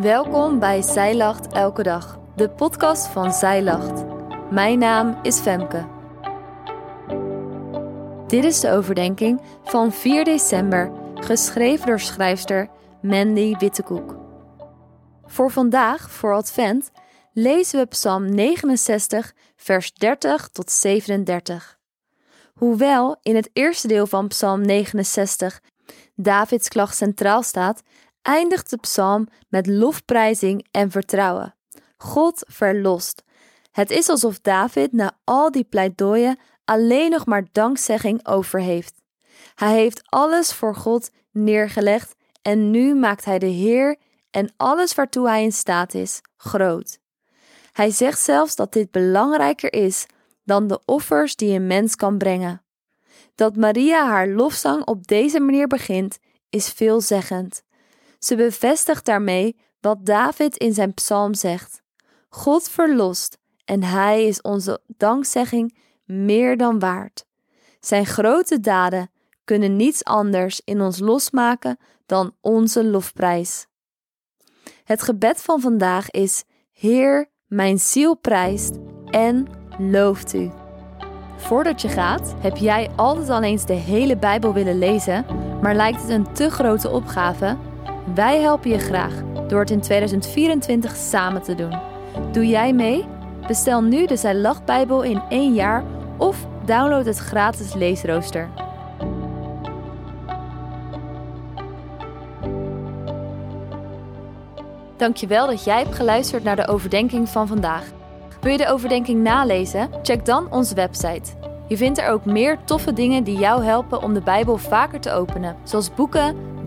Welkom bij Zij Lacht Elke Dag, de podcast van Zij Lacht. Mijn naam is Femke. Dit is de overdenking van 4 december, geschreven door schrijfster Mandy Wittekoek. Voor vandaag, voor Advent, lezen we Psalm 69, vers 30 tot 37. Hoewel in het eerste deel van Psalm 69 Davids klacht centraal staat, eindigt de psalm met lofprijzing en vertrouwen. God verlost. Het is alsof David na al die pleidooien alleen nog maar dankzegging over heeft. Hij heeft alles voor God neergelegd en nu maakt hij de Heer en alles waartoe hij in staat is groot. Hij zegt zelfs dat dit belangrijker is dan de offers die een mens kan brengen. Dat Maria haar lofzang op deze manier begint, is veelzeggend. Ze bevestigt daarmee wat David in zijn psalm zegt: God verlost en Hij is onze dankzegging meer dan waard. Zijn grote daden kunnen niets anders in ons losmaken dan onze lofprijs. Het gebed van vandaag is: Heer, mijn ziel prijst en looft u. Voordat je gaat, heb jij altijd al eens de hele Bijbel willen lezen, maar lijkt het een te grote opgave? Wij helpen je graag door het in 2024 samen te doen. Doe jij mee? Bestel nu de Zij Lach Bijbel in één jaar of download het gratis leesrooster. Dankjewel dat jij hebt geluisterd naar de overdenking van vandaag. Wil je de overdenking nalezen? Check dan onze website. Je vindt er ook meer toffe dingen die jou helpen om de Bijbel vaker te openen, zoals boeken,